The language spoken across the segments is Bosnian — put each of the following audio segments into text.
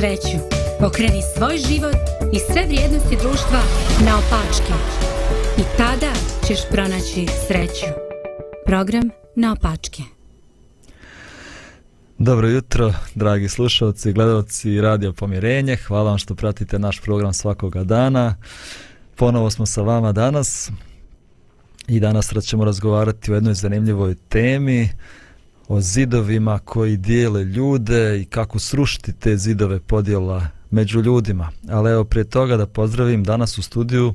Sreću. Pokreni svoj život i sve vrijednosti društva na opačke. I tada ćeš pronaći sreću. Program na opačke. Dobro jutro, dragi slušalci, gledalci Radio Pomirenje. Hvala vam što pratite naš program svakoga dana. Ponovo smo sa vama danas i danas ćemo razgovarati o jednoj zanimljivoj temi o zidovima koji dijele ljude i kako srušiti te zidove podjela među ljudima. Ali evo prije toga da pozdravim danas u studiju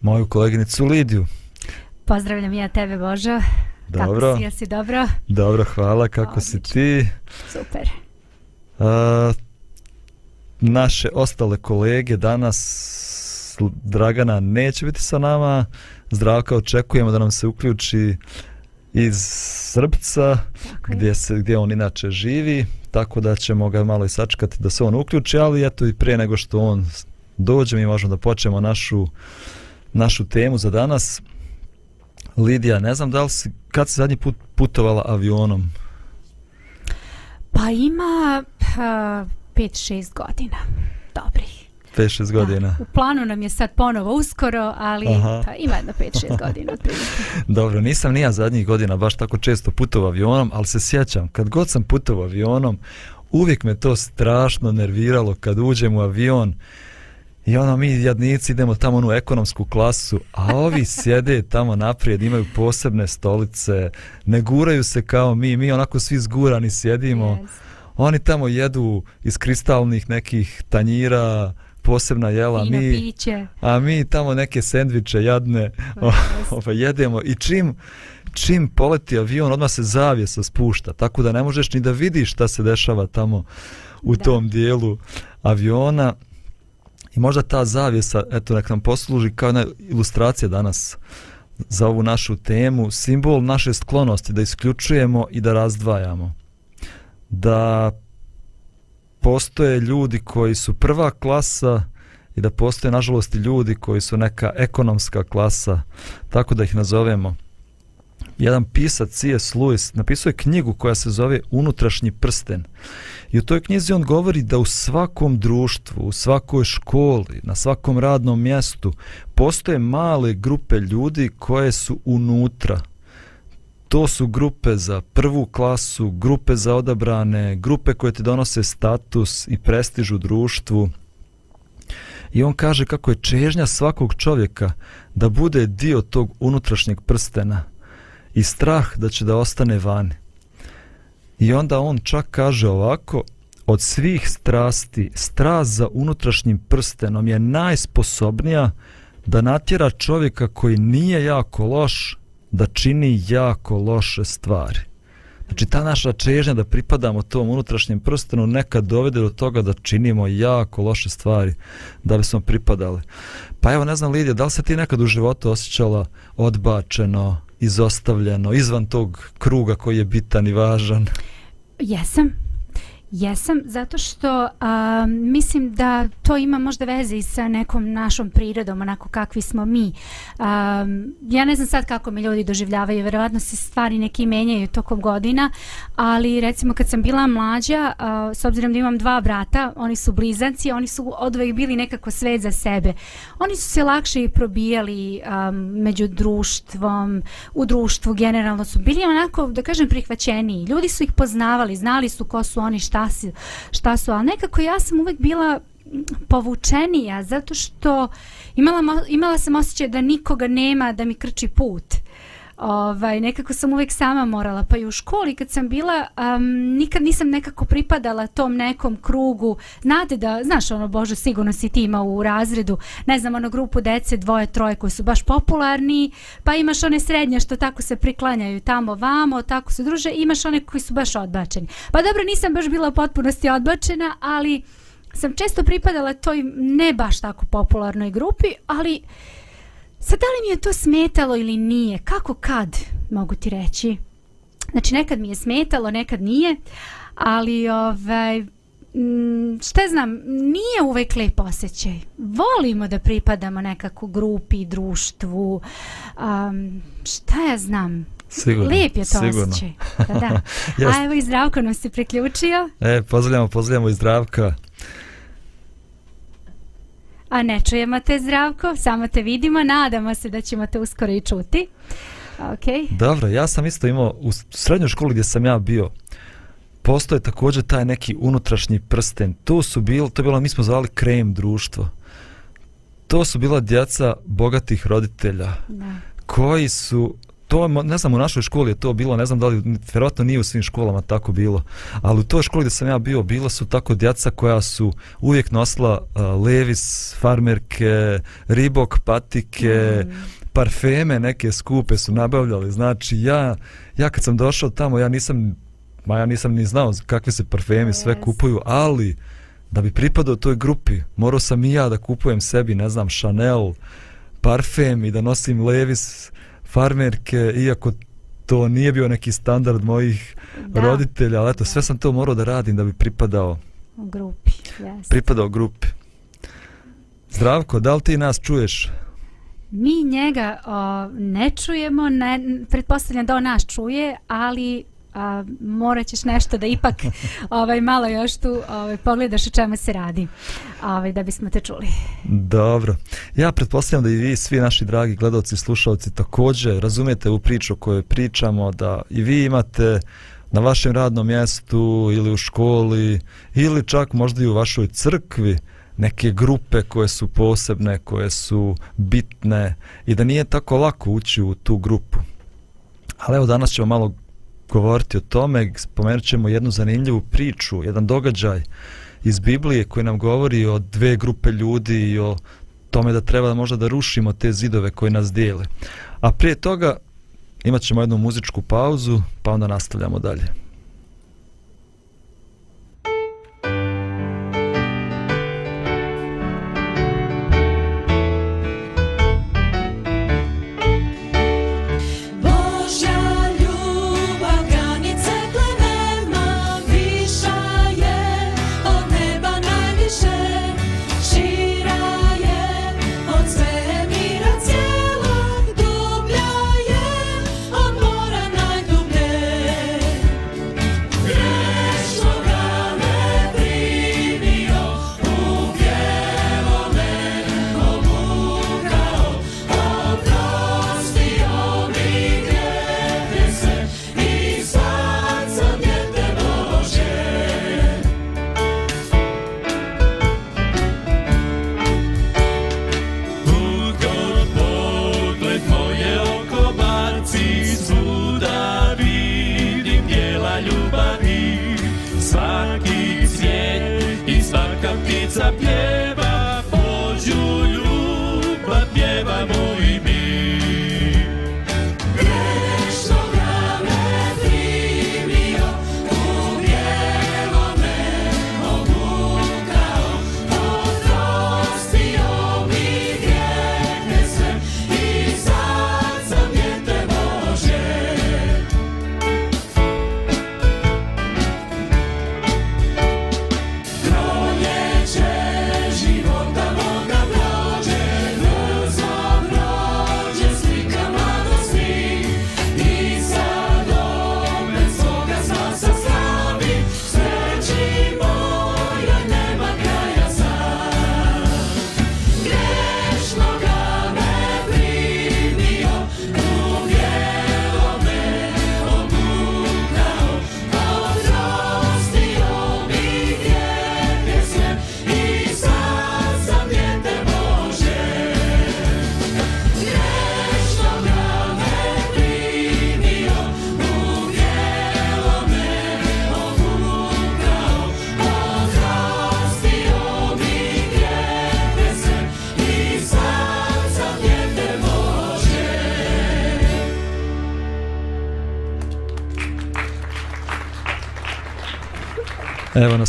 moju koleginicu Lidiju. Pozdravljam ja tebe Božo. Dobro. Kako si, jesi dobro? Dobro, hvala. Kako Odlično. si ti? Super. A, naše ostale kolege danas Dragana neće biti sa nama. Zdravka, očekujemo da nam se uključi iz Srpca, gdje, se, gdje on inače živi, tako da ćemo ga malo i sačekati da se on uključi, ali eto i prije nego što on dođe, mi možemo da počnemo našu, našu temu za danas. Lidija, ne znam da li si, kad si zadnji put putovala avionom? Pa ima 5-6 godina. Dobri. 5-6 godina. Da, u planu nam je sad ponovo uskoro, ali pa, ima jedno 5-6 godina. Dobro, nisam nija zadnjih godina baš tako često putovao avionom, ali se sjećam, kad god sam putovao avionom, uvijek me to strašno nerviralo kad uđem u avion i ono mi jadnici idemo tamo u ekonomsku klasu, a ovi sjede tamo naprijed, imaju posebne stolice, ne guraju se kao mi, mi onako svi zgurani sjedimo. Yes. Oni tamo jedu iz kristalnih nekih tanjira, posebna jela Fino mi piće. a mi tamo neke sendviče jadne ovaj jedemo. I čim čim poleti avion odmah se zavjesa spušta tako da ne možeš ni da vidiš šta se dešava tamo u da. tom dijelu aviona. I možda ta zavjesa eto nek nam posluži kao jedna ilustracija danas za ovu našu temu. Simbol naše sklonosti da isključujemo i da razdvajamo. Da postoje ljudi koji su prva klasa i da postoje nažalost i ljudi koji su neka ekonomska klasa, tako da ih nazovemo. Jedan pisac C.S. Lewis napisao je knjigu koja se zove Unutrašnji prsten. I u toj knjizi on govori da u svakom društvu, u svakoj školi, na svakom radnom mjestu postoje male grupe ljudi koje su unutra, to su grupe za prvu klasu, grupe za odabrane, grupe koje ti donose status i prestiž u društvu. I on kaže kako je čežnja svakog čovjeka da bude dio tog unutrašnjeg prstena i strah da će da ostane vani. I onda on čak kaže ovako, od svih strasti, strast za unutrašnjim prstenom je najsposobnija da natjera čovjeka koji nije jako loš, da čini jako loše stvari. Znači ta naša čežnja da pripadamo tom unutrašnjem prstenu nekad dovede do toga da činimo jako loše stvari da bi smo pripadali. Pa evo ne znam Lidija, da li se ti nekad u životu osjećala odbačeno, izostavljeno, izvan tog kruga koji je bitan i važan? Jesam, Jesam, zato što a, mislim da to ima možda veze i sa nekom našom prirodom, onako kakvi smo mi. A, ja ne znam sad kako me ljudi doživljavaju, verovatno se stvari neki menjaju tokom godina, ali recimo kad sam bila mlađa, a, s obzirom da imam dva brata, oni su blizanci, oni su odvojih bili nekako sve za sebe. Oni su se lakše i probijali a, među društvom, u društvu generalno su bili onako, da kažem, prihvaćeniji. Ljudi su ih poznavali, znali su ko su oni, šta šta si, šta su, ali nekako ja sam uvek bila povučenija zato što imala, imala sam osjećaj da nikoga nema da mi krči put ovaj, nekako sam uvijek sama morala, pa i u školi kad sam bila, um, nikad nisam nekako pripadala tom nekom krugu, znate da, znaš ono, Bože, sigurno si ti ima u razredu, ne znam, ono, grupu dece, dvoje, troje koji su baš popularni, pa imaš one srednje što tako se priklanjaju tamo, vamo, tako se druže, imaš one koji su baš odbačeni. Pa dobro, nisam baš bila u potpunosti odbačena, ali sam često pripadala toj ne baš tako popularnoj grupi, ali sad da li mi je to smetalo ili nije? Kako kad, mogu ti reći? Znači, nekad mi je smetalo, nekad nije, ali ovaj, mm, šta znam, nije uvek lep osjećaj. Volimo da pripadamo nekako grupi, društvu, um, šta ja znam, Sigurno, Lijep je to sigurno. osjećaj. Da, da. A evo i Zdravko nam se priključio. E, pozdravljamo, pozdravljamo i Zdravka. A ne čujemo te Zdravko, samo te vidimo, nadamo se da ćemo te uskoro i čuti. Okay. Dobro, ja sam isto imao u srednjoj školi gdje sam ja bio, postoje također taj neki unutrašnji prsten. To su bilo, to je bilo, mi smo zvali krem društvo. To su bila djeca bogatih roditelja Da. koji su to ne znam, u našoj školi je to bilo, ne znam da li, vjerovatno nije u svim školama tako bilo, ali u toj školi gdje sam ja bio, bila su tako djeca koja su uvijek nosila uh, Levis, farmerke, Ribok, patike, Mm. parfeme neke skupe su nabavljali, znači ja, ja kad sam došao tamo, ja nisam, ma ja nisam ni znao kakve se parfemi sve kupuju, ali da bi pripadao toj grupi, morao sam i ja da kupujem sebi, ne znam, Chanel, parfem i da nosim Levis, farmerke, iako to nije bio neki standard mojih Da, roditelja, ali eto, sve sam to morao da radim da bi pripadao, u grupi. Yes. pripadao grupi. Zdravko, da li ti nas čuješ? Mi njega o, ne čujemo, ne, pretpostavljam da on nas čuje, ali a, morat ćeš nešto da ipak ovaj, malo još tu ovaj, pogledaš o čemu se radi, ovaj, da bismo te čuli. Dobro. Ja pretpostavljam da i vi, svi naši dragi gledalci i slušalci također razumijete u priču o kojoj pričamo, da i vi imate na vašem radnom mjestu ili u školi ili čak možda i u vašoj crkvi neke grupe koje su posebne, koje su bitne i da nije tako lako ući u tu grupu. Ali evo danas ćemo malo govoriti o tome, spomenut ćemo jednu zanimljivu priču, jedan događaj iz Biblije koji nam govori o dve grupe ljudi i o tome da treba možda da rušimo te zidove koje nas dijele. A prije toga imat ćemo jednu muzičku pauzu, pa onda nastavljamo dalje.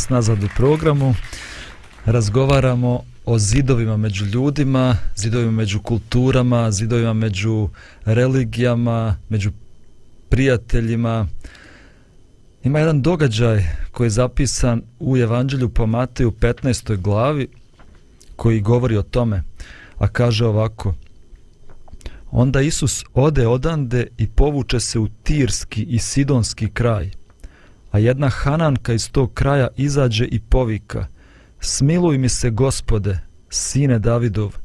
Nazad u programu. Razgovaramo o zidovima među ljudima, zidovima među kulturama, zidovima među religijama, među prijateljima. Ima jedan događaj koji je zapisan u Evanđelju po Mateju 15. glavi koji govori o tome, a kaže ovako Onda Isus ode odande i povuče se u Tirski i Sidonski kraj, a jedna Hananka iz tog kraja izađe i povika Smiluj mi se, gospode, sine Davidov,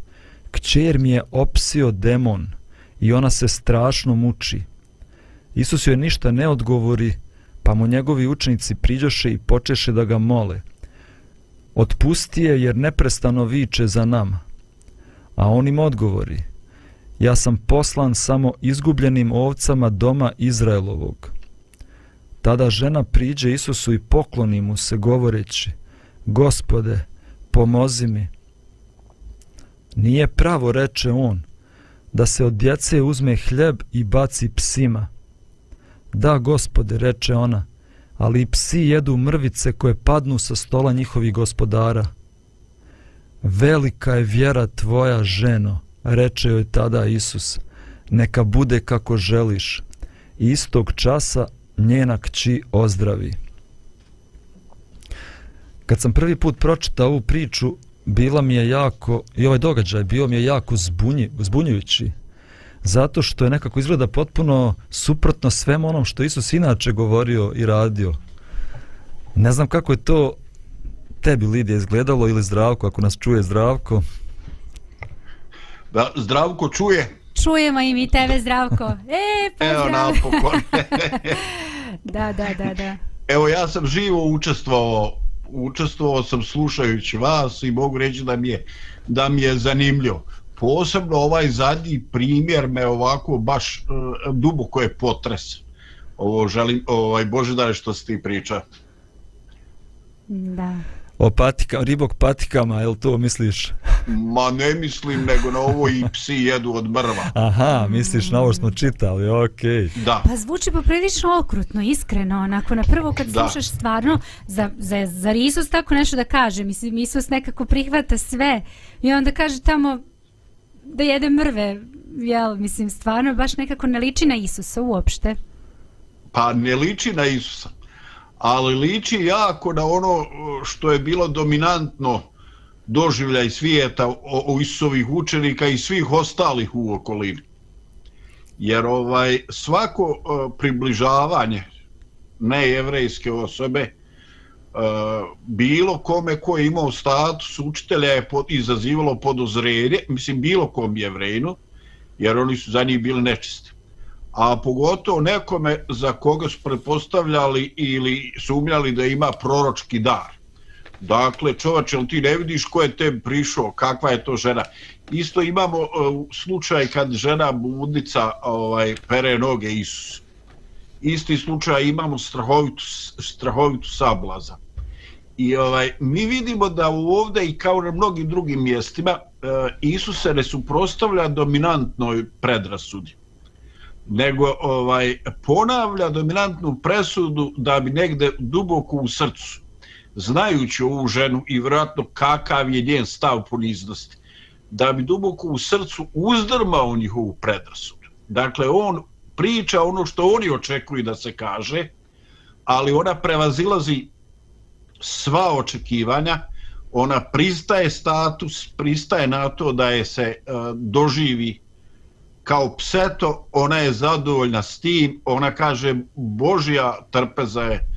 kćer mi je opsio demon i ona se strašno muči. Isus joj ništa ne odgovori, pa mu njegovi učenici priđoše i počeše da ga mole. Otpusti je jer neprestano viče za nama. A on im odgovori, ja sam poslan samo izgubljenim ovcama doma Izraelovog. Tada žena priđe Isusu i pokloni mu se govoreći, Gospode, pomozi mi. Nije pravo, reče on, da se od djece uzme hljeb i baci psima. Da, gospode, reče ona, ali i psi jedu mrvice koje padnu sa stola njihovih gospodara. Velika je vjera tvoja, ženo, reče joj tada Isus, neka bude kako želiš. Istog časa njena kći ozdravi. Kad sam prvi put pročitao ovu priču, bila mi je jako, i ovaj događaj bio mi je jako zbunji, zbunjujući, zato što je nekako izgleda potpuno suprotno svemu onom što Isus inače govorio i radio. Ne znam kako je to tebi, Lidija, izgledalo ili Zdravko, ako nas čuje Zdravko. Da, zdravko čuje. Čujemo i mi tebe, Zdravko. E, pozdrav. Evo napokon. da, da, da, da. Evo ja sam živo učestvovao, učestvovao sam slušajući vas i mogu reći da mi je, da mi je zanimljivo. Posebno ovaj zadnji primjer me ovako baš uh, duboko je potres. Ovo želim, ovaj Božidare što si ti priča. Da. O patika, ribog patikama, jel to misliš? Ma ne mislim nego na ovo i psi jedu od mrva. Aha, misliš na ovo što smo čitali, okej. Okay. Da. Pa zvuči poprilično okrutno, iskreno, onako na prvo kad Da. slušaš stvarno, za, za, za Isus tako nešto da kaže, mislim, Isus nekako prihvata sve i onda kaže tamo da jede mrve, jel, mislim, stvarno baš nekako ne liči na Isusa uopšte. Pa ne liči na Isusa, ali liči jako na ono što je bilo dominantno doživljaj svijeta o, o Isusovih učenika i svih ostalih u okolini. Jer ovaj svako uh, približavanje nejevrejske osobe uh, bilo kome ko je imao status učitelja je pod, izazivalo podozrenje, mislim bilo kom jevrejnu, jer oni su za njih bili nečisti a pogotovo nekome za koga su pretpostavljali ili sumnjali da ima proročki dar. Dakle, čovač, jel ti ne vidiš ko je te prišao, kakva je to žena? Isto imamo uh, slučaj kad žena budnica ovaj, pere noge Isus. Isti slučaj imamo strahovitu, strahovitu sablaza. I ovaj, mi vidimo da ovdje i kao na mnogim drugim mjestima uh, Isus se ne suprostavlja dominantnoj predrasudi nego ovaj ponavlja dominantnu presudu da bi negde duboko u srcu znajući ovu ženu i vjerojatno kakav je njen stav poniznosti da bi duboko u srcu uzdrmao njihovu predrasudu. Dakle, on priča ono što oni očekuju da se kaže, ali ona prevazilazi sva očekivanja, ona pristaje status, pristaje na to da je se uh, doživi kao pseto, ona je zadovoljna s tim, ona kaže Božja trpeza je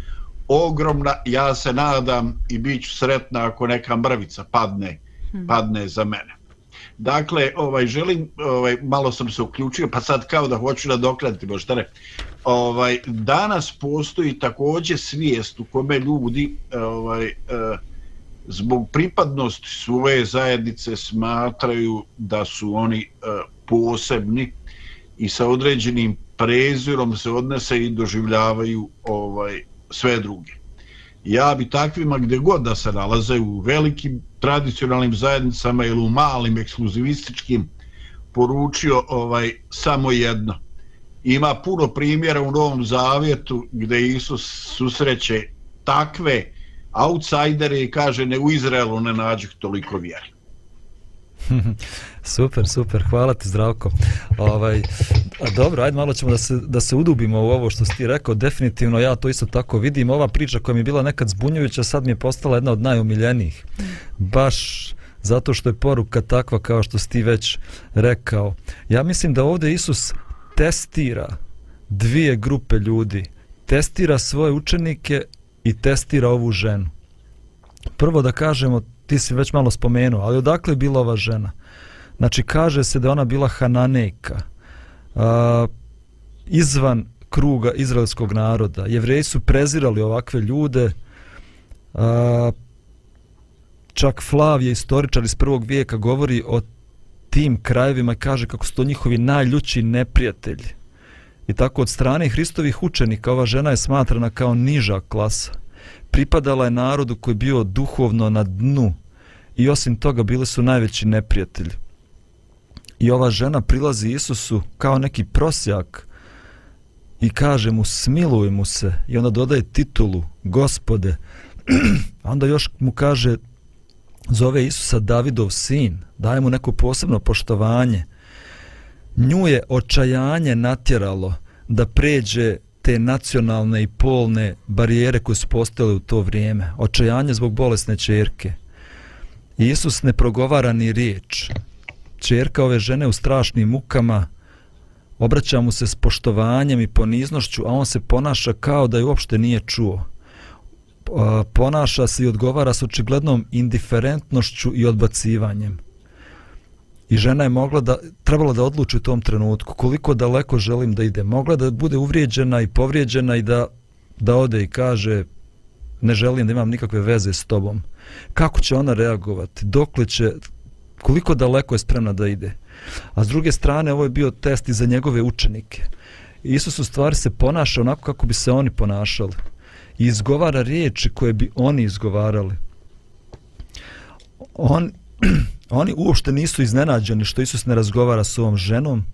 ogromna, ja se nadam i bit ću sretna ako neka mrvica padne, hmm. padne za mene. Dakle, ovaj želim, ovaj malo sam se uključio, pa sad kao da hoću da dokladiti Boštare. Ovaj danas postoji takođe svijest u kome ljudi ovaj eh, zbog pripadnosti svoje zajednice smatraju da su oni eh, posebni i sa određenim prezirom se odnese i doživljavaju ovaj sve druge. Ja bi takvima gdje god da se nalaze u velikim tradicionalnim zajednicama ili u malim ekskluzivističkim poručio ovaj samo jedno. Ima puno primjera u Novom Zavjetu gdje Isus susreće takve outsidere i kaže ne u Izraelu ne nađih toliko vjeri. super, super, hvala ti Zdravko. Ovaj, a dobro, ajde malo ćemo da se, da se udubimo u ovo što si ti rekao, definitivno ja to isto tako vidim, ova priča koja mi je bila nekad zbunjujuća, sad mi je postala jedna od najomiljenijih. Baš zato što je poruka takva kao što si ti već rekao. Ja mislim da ovdje Isus testira dvije grupe ljudi. Testira svoje učenike i testira ovu ženu. Prvo da kažemo, ti si već malo spomenuo, ali odakle je bila ova žena? Znači, kaže se da ona bila Hananejka, a, izvan kruga izraelskog naroda. Jevreji su prezirali ovakve ljude, a, čak Flavije, istoričar iz prvog vijeka, govori o tim krajevima i kaže kako su to njihovi najljući neprijatelji. I tako od strane Hristovih učenika ova žena je smatrana kao niža klasa. Pripadala je narodu koji je bio duhovno na dnu i osim toga bili su najveći neprijatelji. I ova žena prilazi Isusu kao neki prosjak i kaže mu smiluj mu se i onda dodaje titulu gospode. onda još mu kaže zove Isusa Davidov sin, daje mu neko posebno poštovanje. Nju je očajanje natjeralo da pređe te nacionalne i polne barijere koje su postale u to vrijeme. Očajanje zbog bolesne čerke. Isus ne progovara ni riječ. Čerka ove žene u strašnim mukama obraća mu se s poštovanjem i poniznošću, a on se ponaša kao da je uopšte nije čuo ponaša se i odgovara s očiglednom indiferentnošću i odbacivanjem. I žena je mogla da, trebala da odluči u tom trenutku koliko daleko želim da ide. Mogla da bude uvrijeđena i povrijeđena i da, da ode i kaže ne želim da imam nikakve veze s tobom. Kako će ona reagovati? Dokle će, koliko daleko je spremna da ide? A s druge strane, ovo je bio test i za njegove učenike. Isus u stvari se ponaša onako kako bi se oni ponašali i izgovara riječi koje bi oni izgovarali. On, oni uopšte nisu iznenađeni što Isus ne razgovara s ovom ženom.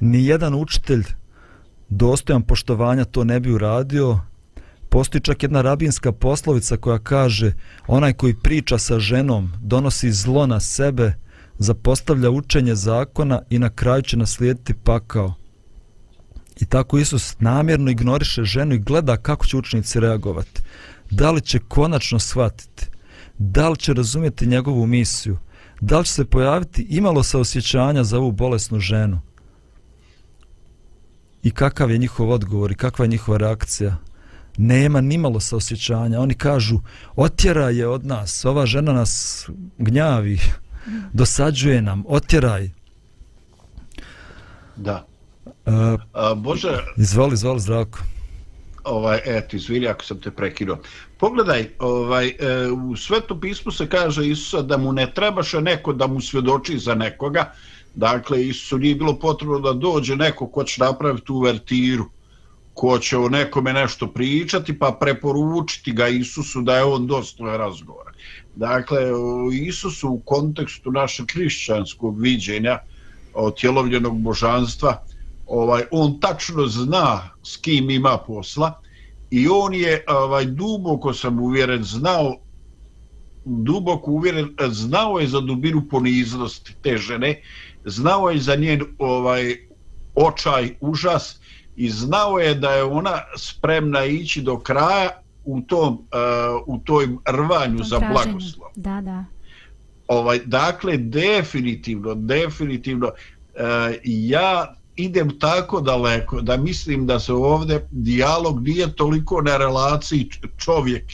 Ni jedan učitelj dostojan poštovanja to ne bi uradio. Postoji čak jedna rabinska poslovica koja kaže onaj koji priča sa ženom donosi zlo na sebe, zapostavlja učenje zakona i na kraju će naslijediti pakao. I tako Isus namjerno ignoriše ženu i gleda kako će učenici reagovati. Da li će konačno shvatiti? Da li će razumjeti njegovu misiju? Da li će se pojaviti imalo sa osjećanja za ovu bolesnu ženu? I kakav je njihov odgovor i kakva je njihova reakcija? Nema nimalo sa osjećanja. Oni kažu, otjera je od nas, ova žena nas gnjavi, dosađuje nam, otjeraj. Da. Uh, Bože... Izvoli, izvoli, zdravko. Ovaj, eto, izvili ako sam te prekinuo. Pogledaj, ovaj, e, u Svetom pismu se kaže Isusa da mu ne trebaše neko da mu svjedoči za nekoga. Dakle, Isusu nije bilo potrebno da dođe neko ko će napraviti uvertiru, ko će o nekome nešto pričati, pa preporučiti ga Isusu da je on dostoje razgovora. Dakle, Isusu u kontekstu našeg hrišćanskog viđenja otjelovljenog božanstva, ovaj on tačno zna s kim ima posla i on je ovaj duboko sam uvjeren znao duboko uvjeren znao je za dubinu poniznosti te žene znao je za njen ovaj očaj užas i znao je da je ona spremna ići do kraja u tom uh, u toj rvanju za blagoslov. Da, da. Ovaj dakle definitivno definitivno uh, ja idem tako daleko da mislim da se ovdje dijalog nije toliko na relaciji čovjek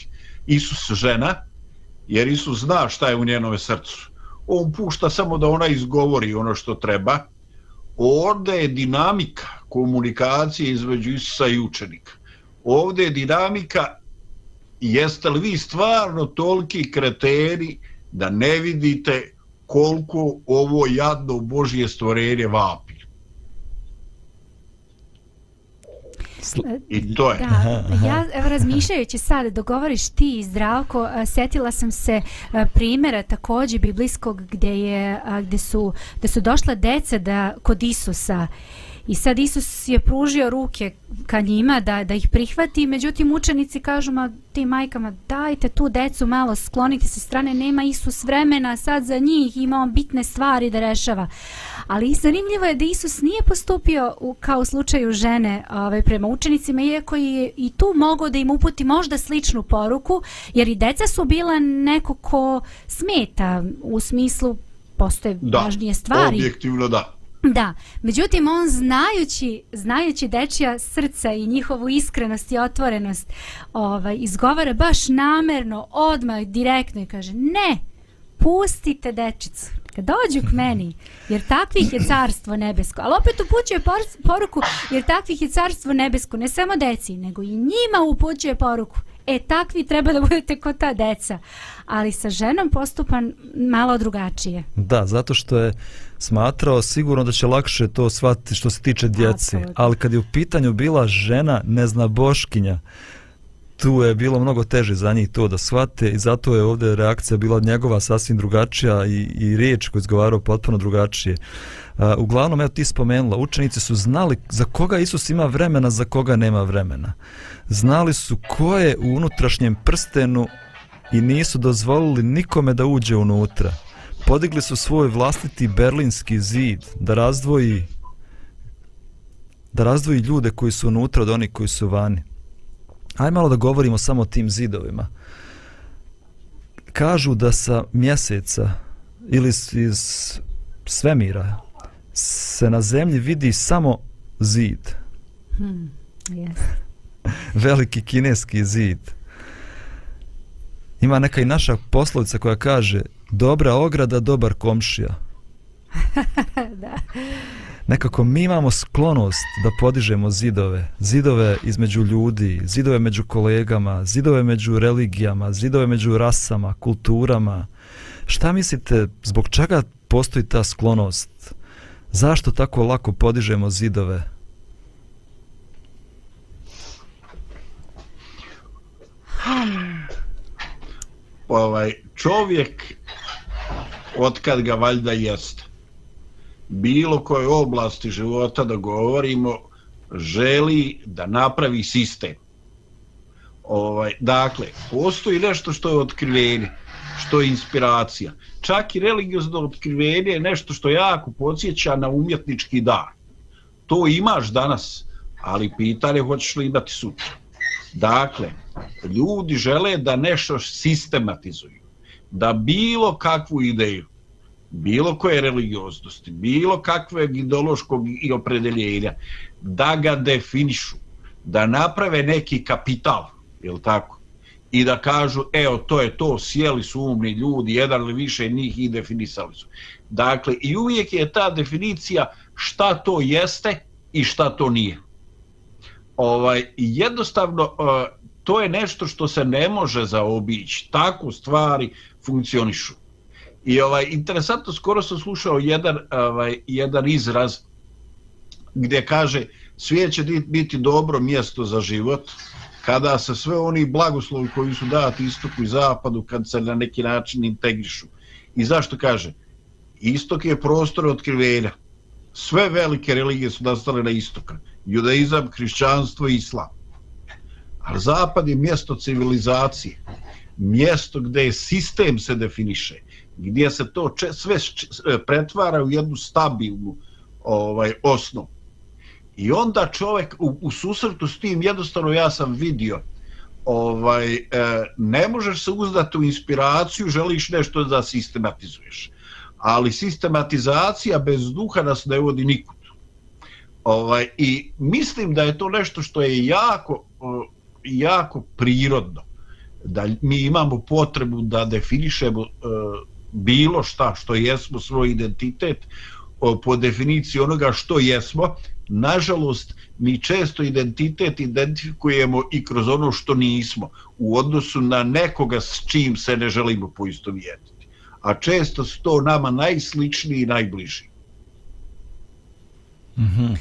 Isus žena jer Isus zna šta je u njenome srcu. On pušta samo da ona izgovori ono što treba. Ovdje je dinamika komunikacije između Isusa i učenika. Ovdje je dinamika jeste li vi stvarno toliki kreteri da ne vidite koliko ovo jadno Božje stvorenje vapi I to je. Da, ja evo, razmišljajući sad, dogovoriš ti zdravko, setila sam se primjera također biblijskog gdje, je, gdje, su, gdje su došla deca da, kod Isusa I sad Isus je pružio ruke ka njima da, da ih prihvati, međutim učenici kažu ma tim majkama dajte tu decu malo skloniti se strane, nema Isus vremena sad za njih, ima on bitne stvari da rešava. Ali zanimljivo je da Isus nije postupio u, kao u slučaju žene ovaj, prema učenicima, iako je i tu mogao da im uputi možda sličnu poruku, jer i deca su bila neko ko smeta u smislu postoje Da, važnije stvari. objektivno da. Da, međutim on znajući, znajući dečija srca i njihovu iskrenost i otvorenost ovaj, izgovara baš namerno, odmah, direktno i kaže ne, pustite dečicu, kad dođu k meni, jer takvih je carstvo nebesko. Ali opet upućuje por- poruku, jer takvih je carstvo nebesko, ne samo deci, nego i njima upućuje poruku. E, takvi treba da budete kod ta deca. Ali sa ženom postupan malo drugačije. Da, zato što je smatrao sigurno da će lakše to shvatiti što se tiče djece. Apsolutno. Ali kad je u pitanju bila žena neznaboškinja, tu je bilo mnogo teže za njih to da shvate i zato je ovdje reakcija bila njegova sasvim drugačija i, i riječ koju je izgovarao potpuno drugačije. Uh, uglavnom, evo ti spomenula, učenici su znali za koga Isus ima vremena, za koga nema vremena. Znali su ko je u unutrašnjem prstenu i nisu dozvolili nikome da uđe unutra. Podigli su svoj vlastiti berlinski zid da razdvoji da razdvoji ljude koji su unutra od onih koji su vani. Aj malo da govorimo samo o tim zidovima. Kažu da sa mjeseca ili iz svemira se na zemlji vidi samo zid. Hmm, yes. veliki kineski zid. Ima neka i naša poslovica koja kaže dobra ograda, dobar komšija. da. Nekako mi imamo sklonost da podižemo zidove. Zidove između ljudi, zidove među kolegama, zidove među religijama, zidove među rasama, kulturama. Šta mislite, zbog čega postoji ta sklonost? Zašto tako lako podižemo zidove? Pa ovaj, čovjek otkad ga valjda jeste bilo koje oblasti života da govorimo želi da napravi sistem ovaj, dakle postoji nešto što je otkrivenje što je inspiracija. Čak i religiozno otkrivenje je nešto što jako podsjeća na umjetnički dar. To imaš danas ali pitanje hoćeš li imati sutra. Dakle, ljudi žele da nešto sistematizuju, da bilo kakvu ideju, bilo koje religioznosti, bilo kakvog ideološkog i opredeljenja, da ga definišu, da naprave neki kapital, je tako? I da kažu, evo, to je to, sjeli su umni ljudi, jedan ili više njih i definisali su. Dakle, i uvijek je ta definicija šta to jeste i šta to nije. Ovaj jednostavno e, to je nešto što se ne može zaobići. Tako stvari funkcionišu. I ovaj interesantno skoro sam slušao jedan ovaj jedan izraz gdje kaže svijet će biti dobro mjesto za život kada se sve oni blagoslovi koji su dati istoku i zapadu kad se na neki način integrišu. I zašto kaže? Istok je prostor otkrivenja. Sve velike religije su nastale na istoka judaizam, hrišćanstvo i islam. Ali zapad je mjesto civilizacije, mjesto gdje je sistem se definiše, gdje se to če, sve pretvara u jednu stabilnu ovaj osnovu. I onda čovjek u, u susretu s tim jednostavno ja sam vidio ovaj e, ne možeš se uzdati u inspiraciju, želiš nešto da sistematizuješ. Ali sistematizacija bez duha nas ne vodi nikud. Ovaj, I mislim da je to nešto što je jako, jako prirodno. Da mi imamo potrebu da definišemo e, bilo šta što jesmo, svoj identitet, po definiciji onoga što jesmo. Nažalost, mi često identitet identifikujemo i kroz ono što nismo, u odnosu na nekoga s čim se ne želimo poistovjetiti. A često su to nama najsličniji i najbliži. Mhm.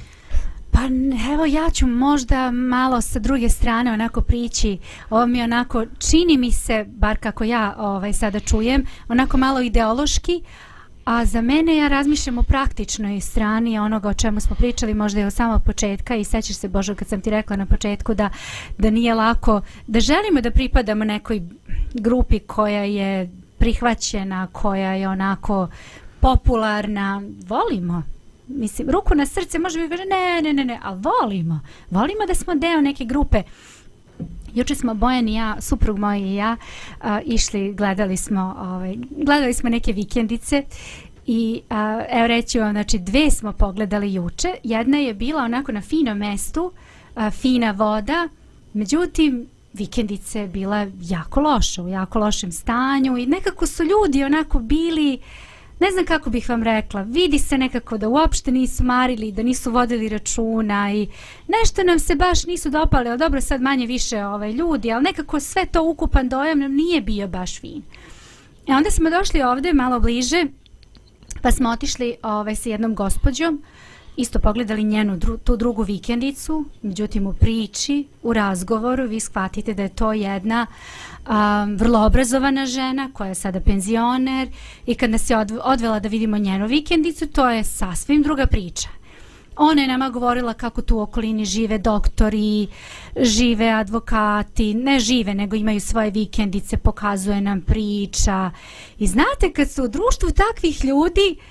Pa n- evo ja ću možda malo sa druge strane onako prići, ovo mi onako čini mi se, bar kako ja ovaj sada čujem, onako malo ideološki, A za mene ja razmišljam o praktičnoj strani onoga o čemu smo pričali možda i od samog početka i sećaš se Božo kad sam ti rekla na početku da, da nije lako, da želimo da pripadamo nekoj grupi koja je prihvaćena, koja je onako popularna, volimo. Mislim, ruku na srce može mi kaže ne, ne, ne, ne, ali volimo. Volimo da smo deo neke grupe. Juče smo Bojan i ja, suprug moj i ja, uh, išli, gledali smo, ovaj, gledali smo neke vikendice i a, evo reći vam, znači dve smo pogledali juče. Jedna je bila onako na finom mestu, a, fina voda, međutim vikendice je bila jako loša, u jako lošem stanju i nekako su ljudi onako bili ne znam kako bih vam rekla, vidi se nekako da uopšte nisu marili, da nisu vodili računa i nešto nam se baš nisu dopale, ali dobro sad manje više ovaj, ljudi, ali nekako sve to ukupan dojam nam nije bio baš fin. E onda smo došli ovde malo bliže, pa smo otišli ovaj, sa jednom gospođom, isto pogledali njenu dru, tu drugu vikendicu, međutim u priči, u razgovoru vi shvatite da je to jedna um, vrlo obrazovana žena koja je sada penzioner i kad nas je od, odvela da vidimo njenu vikendicu, to je sasvim druga priča. Ona je nama govorila kako tu u okolini žive doktori, žive advokati, ne žive, nego imaju svoje vikendice, pokazuje nam priča. I znate, kad su u društvu takvih ljudi, uh,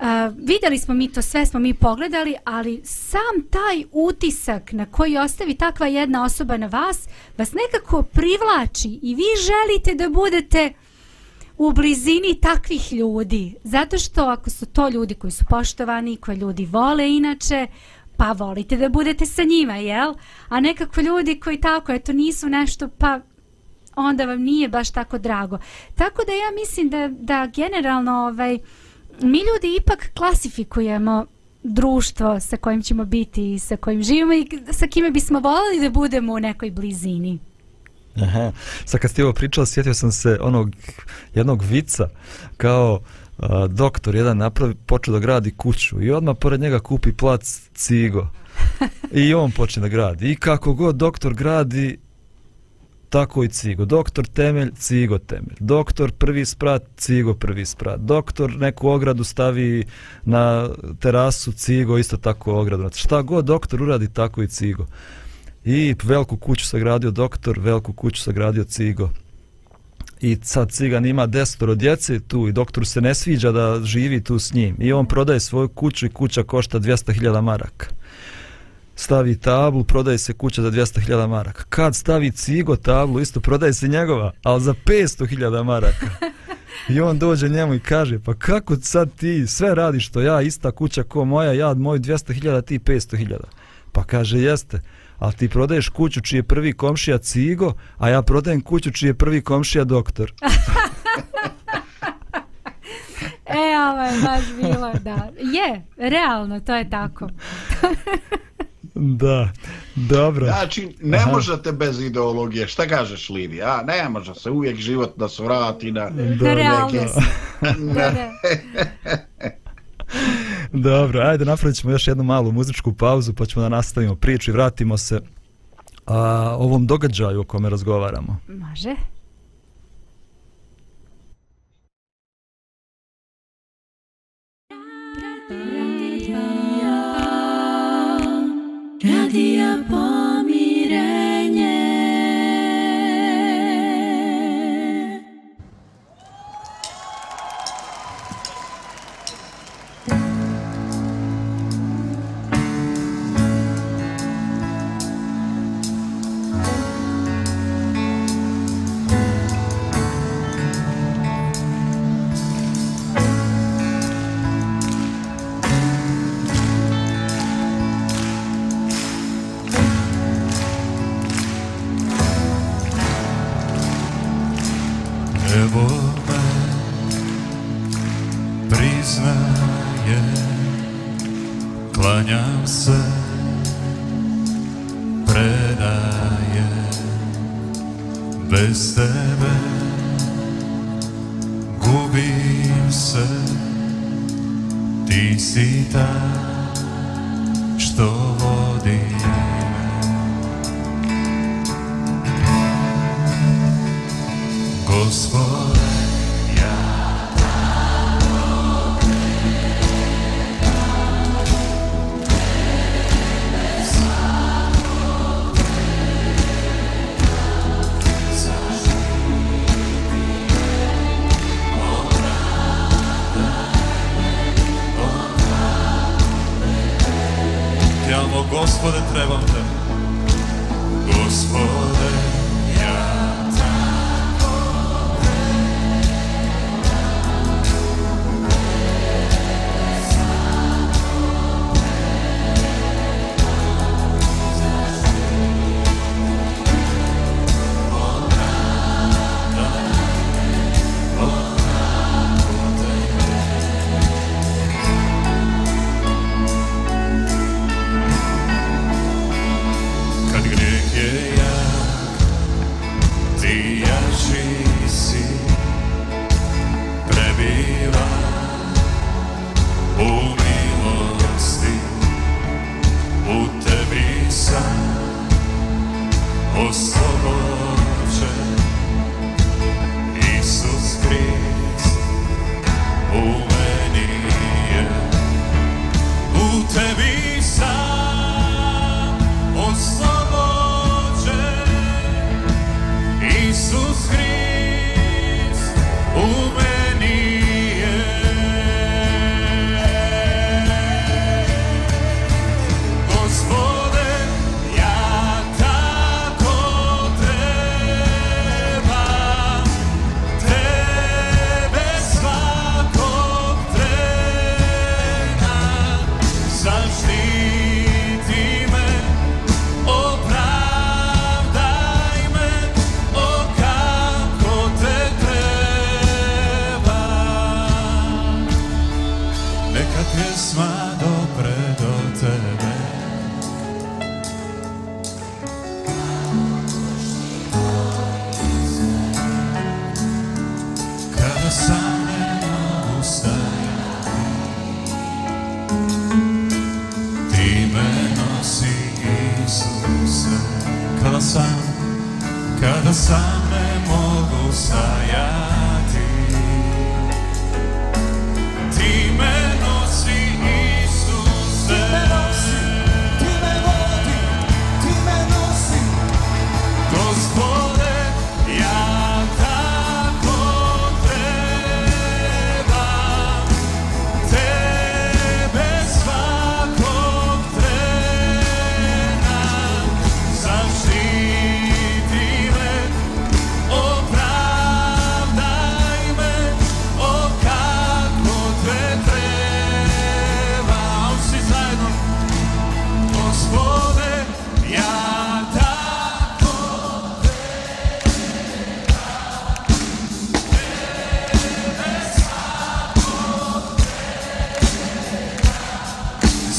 Uh, vidjeli smo mi to sve, smo mi pogledali, ali sam taj utisak na koji ostavi takva jedna osoba na vas, vas nekako privlači i vi želite da budete u blizini takvih ljudi. Zato što ako su to ljudi koji su poštovani, koje ljudi vole inače, pa volite da budete sa njima, jel? A nekako ljudi koji tako, eto, nisu nešto, pa onda vam nije baš tako drago. Tako da ja mislim da, da generalno ovaj, uh, mi ljudi ipak klasifikujemo društvo sa kojim ćemo biti i sa kojim živimo i sa kime bismo volili da budemo u nekoj blizini. Aha, sad kad ste ovo pričala, sjetio sam se onog jednog vica kao a, doktor jedan napravi, počeo da gradi kuću i odmah pored njega kupi plac cigo. I on počne da gradi. I kako god doktor gradi tako i cigo. Doktor temelj, cigo temelj. Doktor prvi sprat, cigo prvi sprat. Doktor neku ogradu stavi na terasu, cigo isto tako ogradu. Znači, šta god doktor uradi, tako i cigo. I veliku kuću sagradio doktor, veliku kuću sagradio cigo. I sad cigan ima desetoro djece tu i doktoru se ne sviđa da živi tu s njim. I on prodaje svoju kuću i kuća košta 200.000 maraka stavi tablu, prodaje se kuća za 200.000 maraka. Kad stavi cigo tablu, isto prodaje se njegova, ali za 500.000 maraka. I on dođe njemu i kaže, pa kako sad ti sve radiš što ja, ista kuća ko moja, ja moju 200.000, ti 500.000. Pa kaže, jeste, ali ti prodaješ kuću čiji je prvi komšija cigo, a ja prodajem kuću čiji je prvi komšija doktor. e, ovo je baš bilo, da. Je, realno, to je tako. Da, dobro. Znači, ne Aha. možete bez ideologije. Šta kažeš, Lidi? A, ne može se uvijek život da se vrati na... Da, neke... da, da. dobro, ajde napravit ćemo još jednu malu muzičku pauzu pa ćemo da nastavimo priču i vratimo se a, ovom događaju o kome razgovaramo. Može. Klanjam se predaje Bez tebe. Gubim se Ti si ta.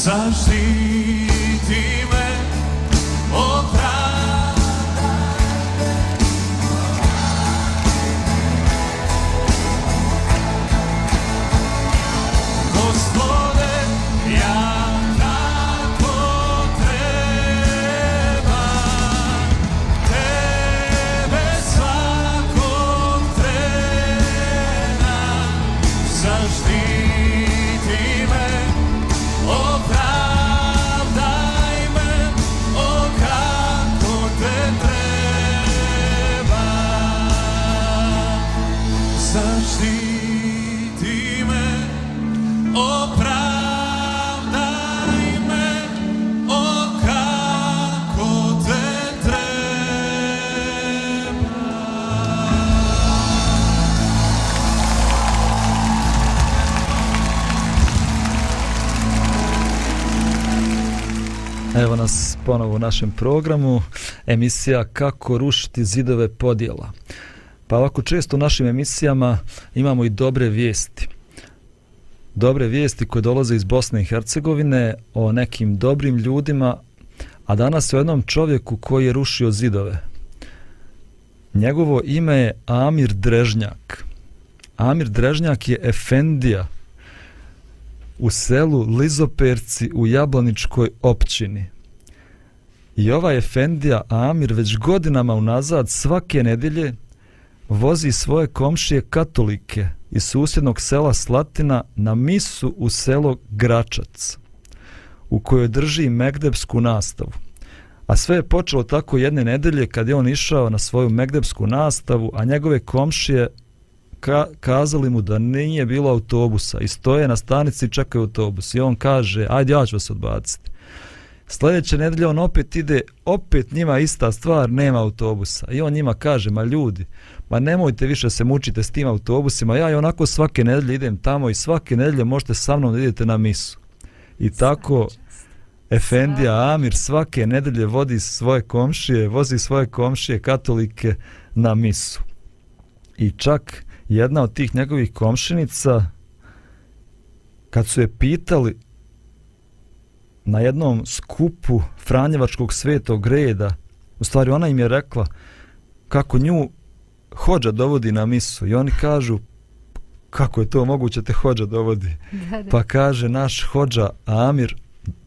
Zaštiti me, Evo nas ponovo u našem programu, emisija Kako rušiti zidove podjela. Pa ovako često u našim emisijama imamo i dobre vijesti. Dobre vijesti koje dolaze iz Bosne i Hercegovine o nekim dobrim ljudima, a danas o jednom čovjeku koji je rušio zidove. Njegovo ime je Amir Drežnjak. Amir Drežnjak je efendija u selu Lizoperci u Jablaničkoj općini. I ovaj Efendija Amir već godinama unazad svake nedelje vozi svoje komšije katolike iz susjednog sela Slatina na misu u selo Gračac, u kojoj drži megdebsku nastavu. A sve je počelo tako jedne nedelje kad je on išao na svoju megdebsku nastavu, a njegove komšije ka, kazali mu da nije bilo autobusa i stoje na stanici i čekaju autobus. I on kaže, ajde ja ću vas odbaciti. Sljedeće nedelje on opet ide, opet njima ista stvar, nema autobusa. I on njima kaže, ma ljudi, ma nemojte više se mučite s tim autobusima, ja i onako svake nedelje idem tamo i svake nedelje možete sa mnom da idete na misu. I tako Efendija Amir svake nedelje vodi svoje komšije, vozi svoje komšije katolike na misu. I čak jedna od tih njegovih komšinica, kad su je pitali na jednom skupu Franjevačkog svetog reda, u stvari ona im je rekla kako nju hođa dovodi na misu i oni kažu kako je to moguće te hođa dovodi. Da, da. Pa kaže naš hođa Amir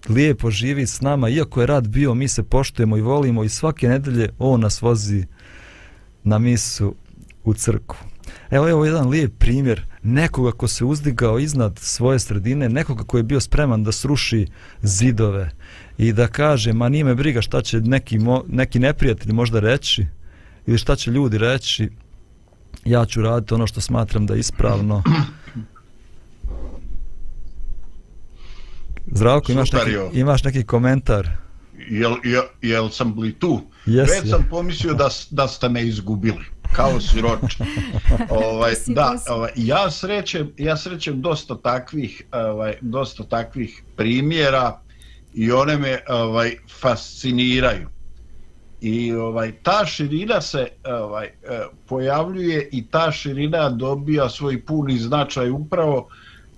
lijepo živi s nama, iako je rad bio, mi se poštujemo i volimo i svake nedelje on nas vozi na misu u crku. Evo evo jedan lijep primjer nekoga ko se uzdigao iznad svoje sredine, nekoga ko je bio spreman da sruši zidove i da kaže, ma nije me briga šta će neki, mo, neki neprijatelj možda reći ili šta će ljudi reći, ja ću raditi ono što smatram da je ispravno. Zdravko, imaš neki, imaš neki komentar? Jel, jel, jel sam li tu? Jes, Već je. sam pomislio da, da ste me izgubili. Kao siroče. ovaj, da, ovaj, ja srećem, ja srećem dosta takvih, ovaj, dosta takvih primjera i one me ovaj fasciniraju. I ovaj ta širina se ovaj e, pojavljuje i ta širina dobija svoj puni značaj upravo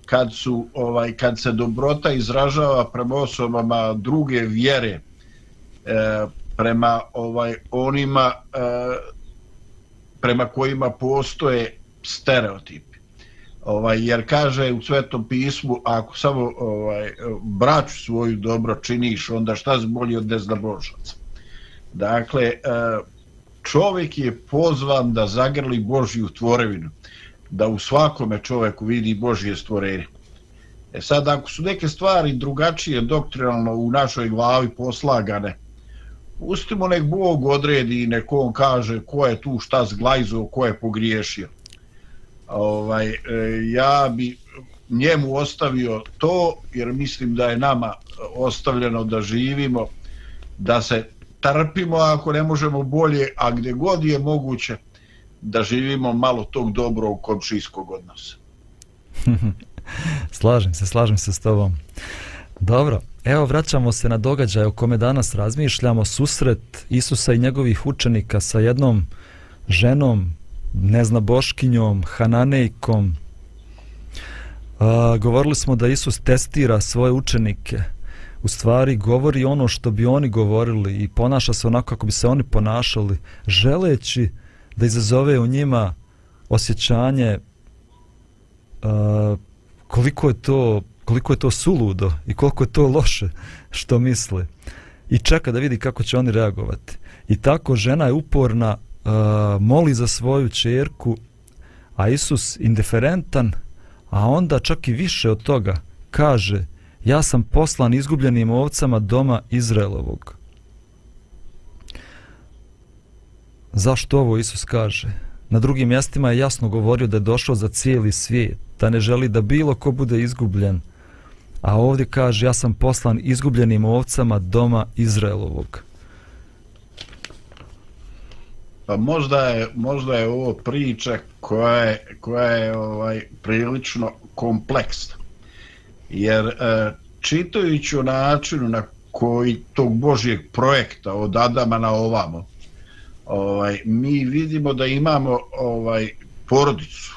kad su ovaj kad se dobrota izražava prema osobama druge vjere e, prema ovaj onima e, prema kojima postoje stereotipi. Ovaj jer kaže u Svetom pismu ako samo ovaj braću svoju dobro činiš, onda šta si bolji od neznabožaca. Dakle, e, čovjek je pozvan da zagrli Božju tvorevinu, da u svakome čovjeku vidi Božje stvorenje. E sad, ako su neke stvari drugačije doktrinalno u našoj glavi poslagane, pustimo nek Bog odredi i nek on kaže ko je tu šta zglajzo, ko je pogriješio. Ovaj, e, ja bi njemu ostavio to, jer mislim da je nama ostavljeno da živimo, da se trpimo ako ne možemo bolje, a gdje god je moguće da živimo malo tog dobrog komšijskog odnosa. Slažem se, slažem se s tobom. Dobro, evo vraćamo se na događaj o kome danas razmišljamo, susret Isusa i njegovih učenika sa jednom ženom, neznaboškinjom, Hananejkom. A, govorili smo da Isus testira svoje učenike, u stvari govori ono što bi oni govorili i ponaša se onako kako bi se oni ponašali, želeći da izazove u njima osjećanje a, koliko je to koliko je to suludo i koliko je to loše što misle. I čeka da vidi kako će oni reagovati. I tako žena je uporna uh, moli za svoju čerku a Isus indiferentan a onda čak i više od toga kaže ja sam poslan izgubljenim ovcama doma Izraelovog. Zašto ovo Isus kaže? Na drugim mjestima je jasno govorio da je došao za cijeli svijet, da ne želi da bilo ko bude izgubljen. A ovdje kaže, ja sam poslan izgubljenim ovcama doma Izraelovog. Pa možda je, možda je ovo priča koja je, koja je ovaj prilično kompleksna. Jer e, čitajući o načinu na koji tog Božijeg projekta od Adama na ovamo, ovaj mi vidimo da imamo ovaj porodicu,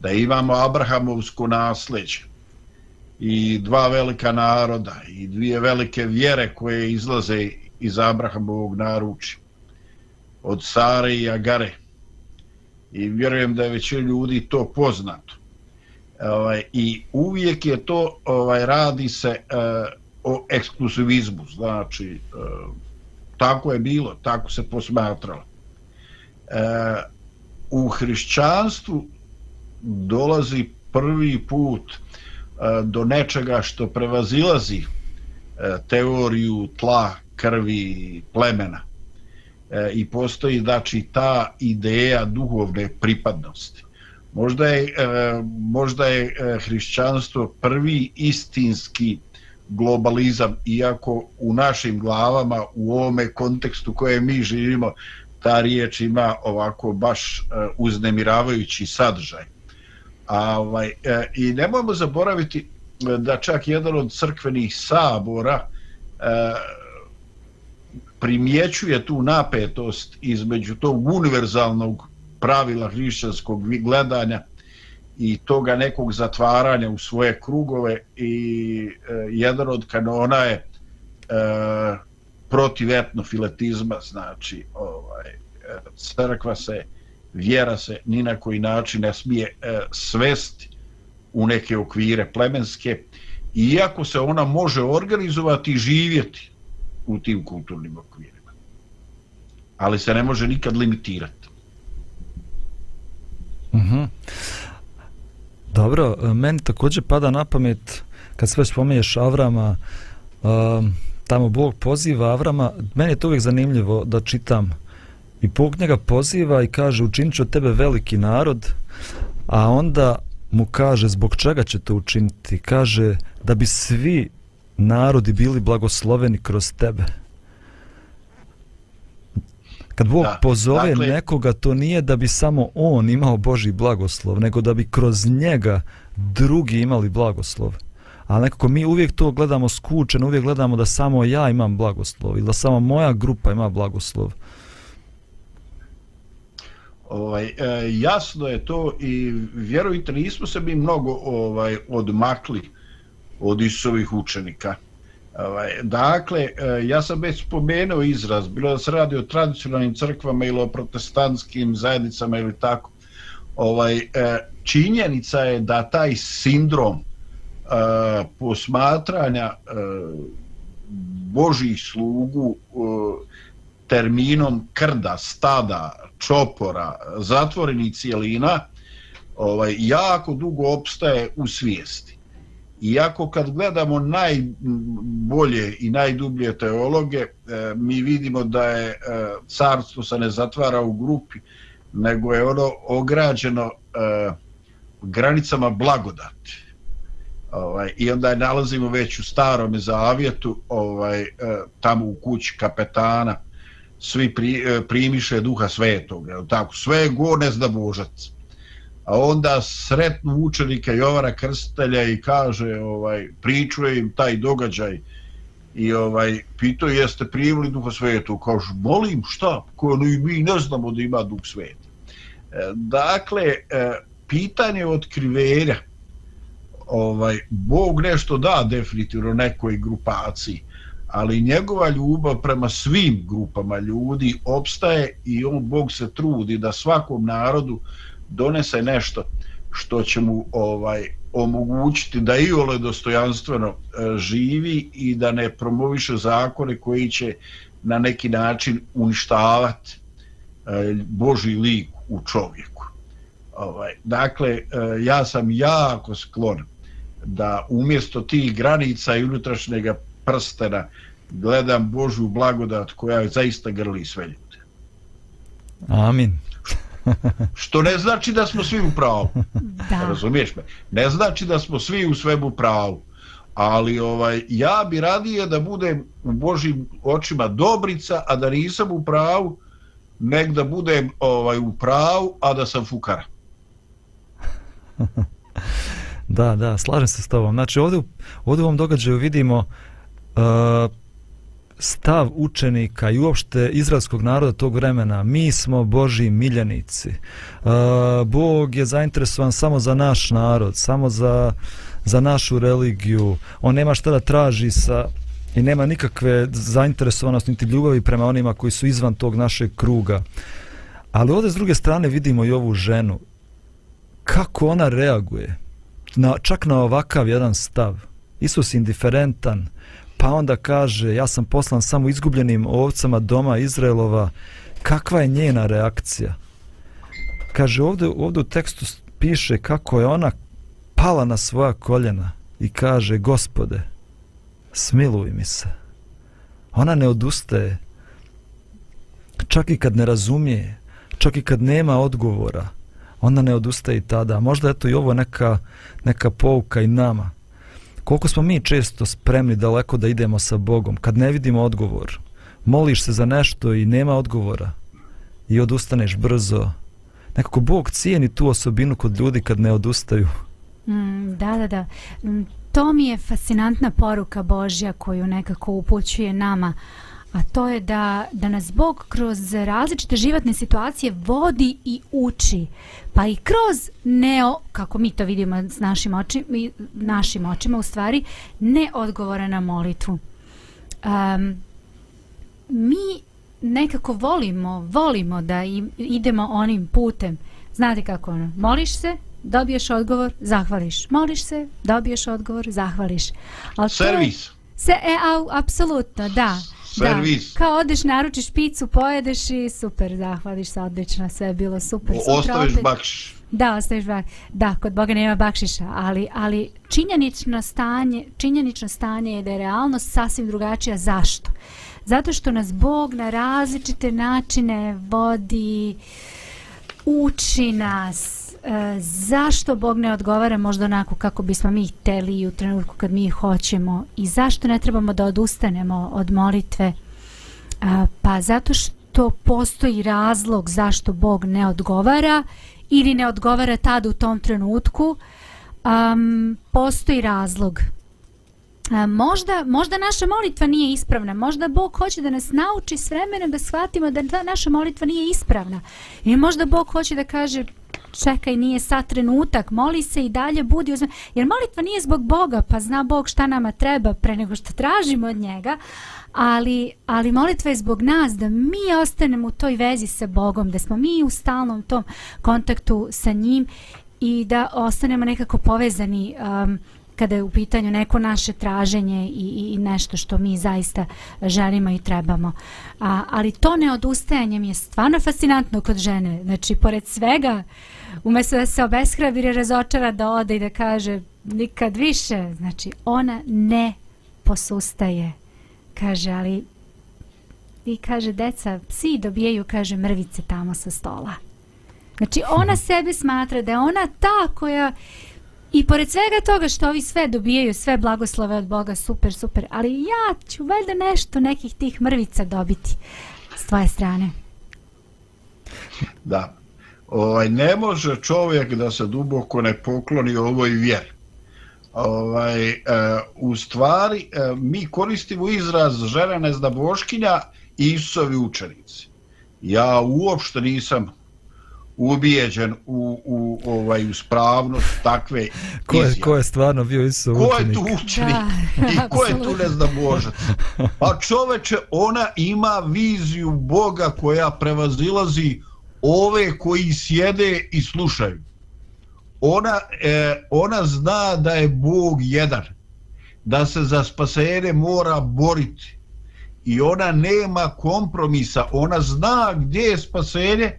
da imamo Abrahamovsko nasljeđe i dva velika naroda i dvije velike vjere koje izlaze iz Abrahamovog naručja od Sare i Agare. I vjerujem da je većina ljudi to poznato. Ovaj, I uvijek je to, ovaj radi se eh, o ekskluzivizmu, znači eh, tako je bilo, tako se posmatralo. eh, u hrišćanstvu dolazi prvi put eh, E, do nečega što prevazilazi e, teoriju tla, krvi, plemena. E, I postoji znači ta ideja duhovne pripadnosti. Možda je, možda je hrišćanstvo prvi istinski globalizam, iako u našim glavama, u ovome kontekstu koje mi živimo, ta riječ ima ovako baš uznemiravajući sadržaj. A, ovaj, e, I nemojmo zaboraviti e, da čak jedan od crkvenih sabora e, primjećuje tu napetost između tog univerzalnog pravila hrišćanskog gledanja i toga nekog zatvaranja u svoje krugove i e, jedan od kanona je e, protiv etnofiletizma, znači ovaj, e, crkva se, vjera se ni na koji način ne smije e, svesti u neke okvire plemenske, iako se ona može organizovati i živjeti u tim kulturnim okvirima. Ali se ne može nikad limitirati. Mhm. -hmm. Dobro, e, meni također pada na pamet, kad sve spomenješ Avrama, um, tamo Bog poziva Avrama, meni je to uvijek zanimljivo da čitam i Bog njega poziva i kaže učinit ću od tebe veliki narod, a onda mu kaže zbog čega će to učiniti, kaže da bi svi narodi bili blagosloveni kroz tebe. Kad Bog da, pozove dakle, nekoga, to nije da bi samo on imao Boži blagoslov, nego da bi kroz njega drugi imali blagoslov. A nekako mi uvijek to gledamo skučeno, uvijek gledamo da samo ja imam blagoslov ili da samo moja grupa ima blagoslov. Ovaj, e, jasno je to i vjerujte, nismo se mi mnogo ovaj odmakli od Isusovih učenika. Ovaj, dakle, e, ja sam već spomenuo izraz, bilo da se radi o tradicionalnim crkvama ili o protestantskim zajednicama ili tako. Ovaj, e, činjenica je da taj sindrom e, posmatranja Božih slugu terminom krda, stada, čopora, zatvorenih cijelina, ovaj, jako dugo opstaje u svijesti. Iako kad gledamo najbolje i najdublje teologe, eh, mi vidimo da je eh, carstvo se ne zatvara u grupi, nego je ono ograđeno eh, granicama blagodati. Ovaj, I onda je nalazimo već u starom zavjetu, ovaj, tamo u kući kapetana, svi pri, e, primiše duha svetog. Tako, sve je go ne zna božac. A onda sretnu učenika Jovara Krstelja i kaže, ovaj, pričuje im taj događaj i ovaj pitao jeste primili duha svetu? Kaže molim šta? Ko no i mi ne znamo da ima duh sveta e, dakle e, pitanje otkrivenja ovaj bog nešto da definitivno nekoj grupaciji ali njegova ljubav prema svim grupama ljudi opstaje i on bog se trudi da svakom narodu donese nešto što će mu ovaj omogućiti da i ole dostojanstveno e, živi i da ne promoviše zakone koji će na neki način uništavati e, Boži lik u čovjeku. Ovaj, dakle, e, ja sam jako sklon da umjesto tih granica i unutrašnjega prstena gledam Božju blagodat koja zaista grli sve ljude. Amin. Što ne znači da smo svi u pravu. Da. Razumiješ me? Ne znači da smo svi u svemu pravu. Ali ovaj ja bi radije da budem u Božim očima dobrica, a da nisam u pravu, nek da budem ovaj u pravu, a da sam fukara. da, da, slažem se s tobom. Znači, ovdje, ovdje u ovom događaju vidimo uh, Eh, stav učenika i uopšte izraelskog naroda tog vremena, mi smo Boži miljenici. Eh, Bog je zainteresovan samo za naš narod, samo za, za našu religiju. On nema šta da traži sa i nema nikakve zainteresovanosti niti ljubavi prema onima koji su izvan tog našeg kruga. Ali ovdje s druge strane vidimo i ovu ženu. Kako ona reaguje? Na, čak na ovakav jedan stav. Isus indiferentan, pa onda kaže ja sam poslan samo izgubljenim ovcama doma Izraelova. Kakva je njena reakcija? Kaže ovdje, ovdje u tekstu piše kako je ona pala na svoja koljena i kaže gospode smiluj mi se. Ona ne odustaje. Čak i kad ne razumije čak i kad nema odgovora ona ne odustaje i tada. Možda je to i ovo neka, neka pouka i nama. Koliko smo mi često spremni daleko da idemo sa Bogom, kad ne vidimo odgovor. Moliš se za nešto i nema odgovora. I odustaneš brzo. Nekako Bog cijeni tu osobinu kod ljudi kad ne odustaju. Mm, da, da, da. Mm, to mi je fascinantna poruka Božja koju nekako upućuje nama, a to je da, da nas Bog kroz različite životne situacije vodi i uči, pa i kroz neo, kako mi to vidimo s našim očima, našim očima u stvari, ne odgovora na molitvu. Um, mi nekako volimo, volimo da i, idemo onim putem. Znate kako ono, moliš se, dobiješ odgovor, zahvališ. Moliš se, dobiješ odgovor, zahvališ. Je- Servis. Se, e, apsolutno, da. Servis. Da. Kao odeš, naručiš picu, pojedeš i super, zahvališ se, odlično, sve je bilo super. sutra Ostaviš opet- bakšiš. Da, ostaviš bak. Da, kod Boga nema bakšiša, ali, ali činjenično stanje, činjenično stanje je da je realnost sasvim drugačija. Zašto? Zato što nas Bog na različite načine vodi, uči nas, e, zašto Bog ne odgovara možda onako kako bismo mi hteli i u trenutku kad mi hoćemo? I zašto ne trebamo da odustanemo od molitve? A, pa zato što postoji razlog zašto Bog ne odgovara ili ne odgovara tad u tom trenutku. Um, postoji razlog. E, možda, možda naša molitva nije ispravna. Možda Bog hoće da nas nauči s vremenom da shvatimo da ta naša molitva nije ispravna. I možda Bog hoće da kaže čekaj, nije sad trenutak, moli se i dalje, budi uzme. Jer molitva nije zbog Boga, pa zna Bog šta nama treba pre nego što tražimo od njega, ali, ali molitva je zbog nas, da mi ostanemo u toj vezi sa Bogom, da smo mi u stalnom tom kontaktu sa njim i da ostanemo nekako povezani um, kada je u pitanju neko naše traženje i, i- i nešto što mi zaista želimo i trebamo. A, ali to neodustajanje mi je stvarno fascinantno kod žene. Znači, pored svega, umjesto da se obeshrabri, razočara da ode i da kaže nikad više, znači, ona ne posustaje. Kaže, ali i kaže, deca, psi dobijaju, kaže, mrvice tamo sa stola. Znači, ona sebe smatra da je ona ta koja I pored svega toga što ovi sve dobijaju, sve blagoslove od Boga, super, super, ali ja ću valjda nešto nekih tih mrvica dobiti s tvoje strane. Da. Ovaj, ne može čovjek da se duboko ne pokloni ovoj vjeri. Ovaj, e, u stvari, e, mi koristimo izraz žena neznaboškinja i Isusovi učenici. Ja uopšte nisam ubijeđen u, u ovaj uspravnost takve Ko je, izjave. ko je stvarno bio Isusov Ko je učenik? tu učenik? Da, I ko je tu ne zna Božac? Pa čoveče, ona ima viziju Boga koja prevazilazi ove koji sjede i slušaju. Ona, e, ona zna da je Bog jedan, da se za spasenje mora boriti. I ona nema kompromisa, ona zna gdje je spasenje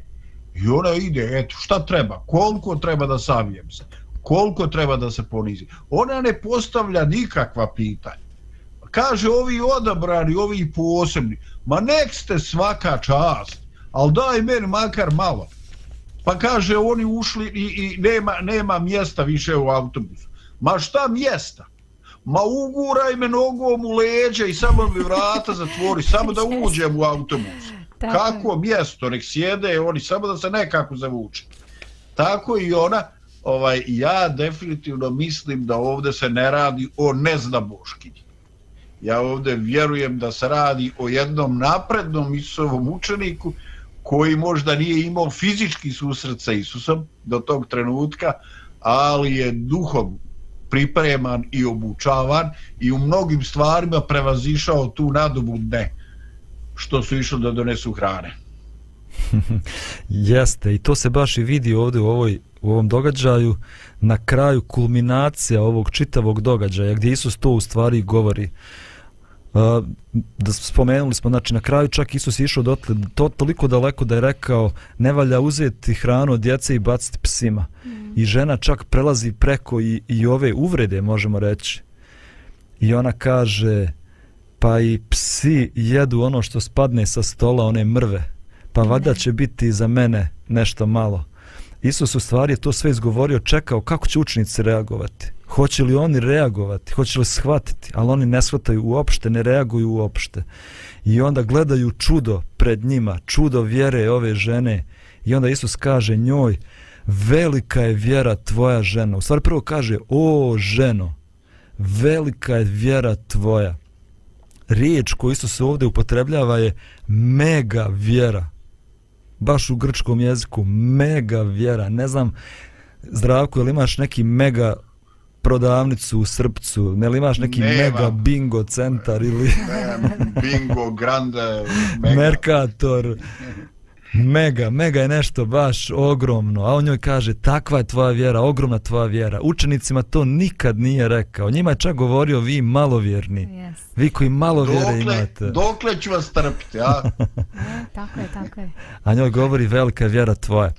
i ona ide, eto, šta treba, koliko treba da savijem se, koliko treba da se ponizi. Ona ne postavlja nikakva pitanja. Kaže ovi odabrani, ovi posebni, ma nek ste svaka čast, ali daj meni makar malo. Pa kaže oni ušli i, i nema, nema mjesta više u autobusu. Ma šta mjesta? Ma uguraj me nogom u leđa i samo mi vrata zatvori, samo da uđem u autobus. Kako mjesto, nek sjede oni, samo da se nekako zavuče. Tako i ona, ovaj, ja definitivno mislim da ovdje se ne radi o neznaboškinji. Ja ovdje vjerujem da se radi o jednom naprednom Isusovom učeniku koji možda nije imao fizički susret sa Isusom do tog trenutka, ali je duhom pripreman i obučavan i u mnogim stvarima prevazišao tu nadobu ne što su išli da donesu hrane. Jeste, i to se baš i vidi ovdje u, ovoj, u ovom događaju, na kraju kulminacija ovog čitavog događaja, gdje Isus to u stvari govori. Uh, da spomenuli smo, znači na kraju čak Isus je išao dotle, to toliko daleko da je rekao ne valja uzeti hranu od djece i baciti psima. Mm. I žena čak prelazi preko i, i ove uvrede, možemo reći. I ona kaže, pa i psi jedu ono što spadne sa stola, one mrve. Pa valjda će biti za mene nešto malo. Isus u stvari je to sve izgovorio, čekao kako će učenici reagovati. Hoće li oni reagovati, hoće li shvatiti, ali oni ne shvataju uopšte, ne reaguju uopšte. I onda gledaju čudo pred njima, čudo vjere ove žene. I onda Isus kaže njoj, velika je vjera tvoja žena. U stvari prvo kaže, o ženo, velika je vjera tvoja. Riječ koju Isus ovdje upotrebljava je mega vjera. Baš u grčkom jeziku, mega vjera. Ne znam, Zdravko, ili imaš neki mega prodavnicu u Srpcu, ne li imaš neki Nema. mega bingo centar ili Bingo, Grande, Mega. Mercator, mega, mega je nešto baš ogromno, a on njoj kaže takva je tvoja vjera, ogromna tvoja vjera. Učenicima to nikad nije rekao, njima je čak govorio vi malovjerni, Yes. vi koji malo vjere imate, dokle ću vas trpiti, a? E, tako je, tako je. a njoj govori velika je vjera tvoja.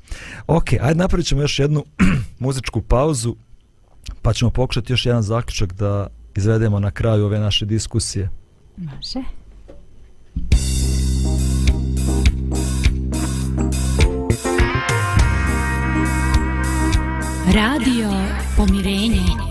Ok, ajde napravit ćemo još jednu muzičku pauzu, pa ćemo pokušati još jedan zaključak da izvedemo na kraju ove naše diskusije. Može. Radio Pomirenje.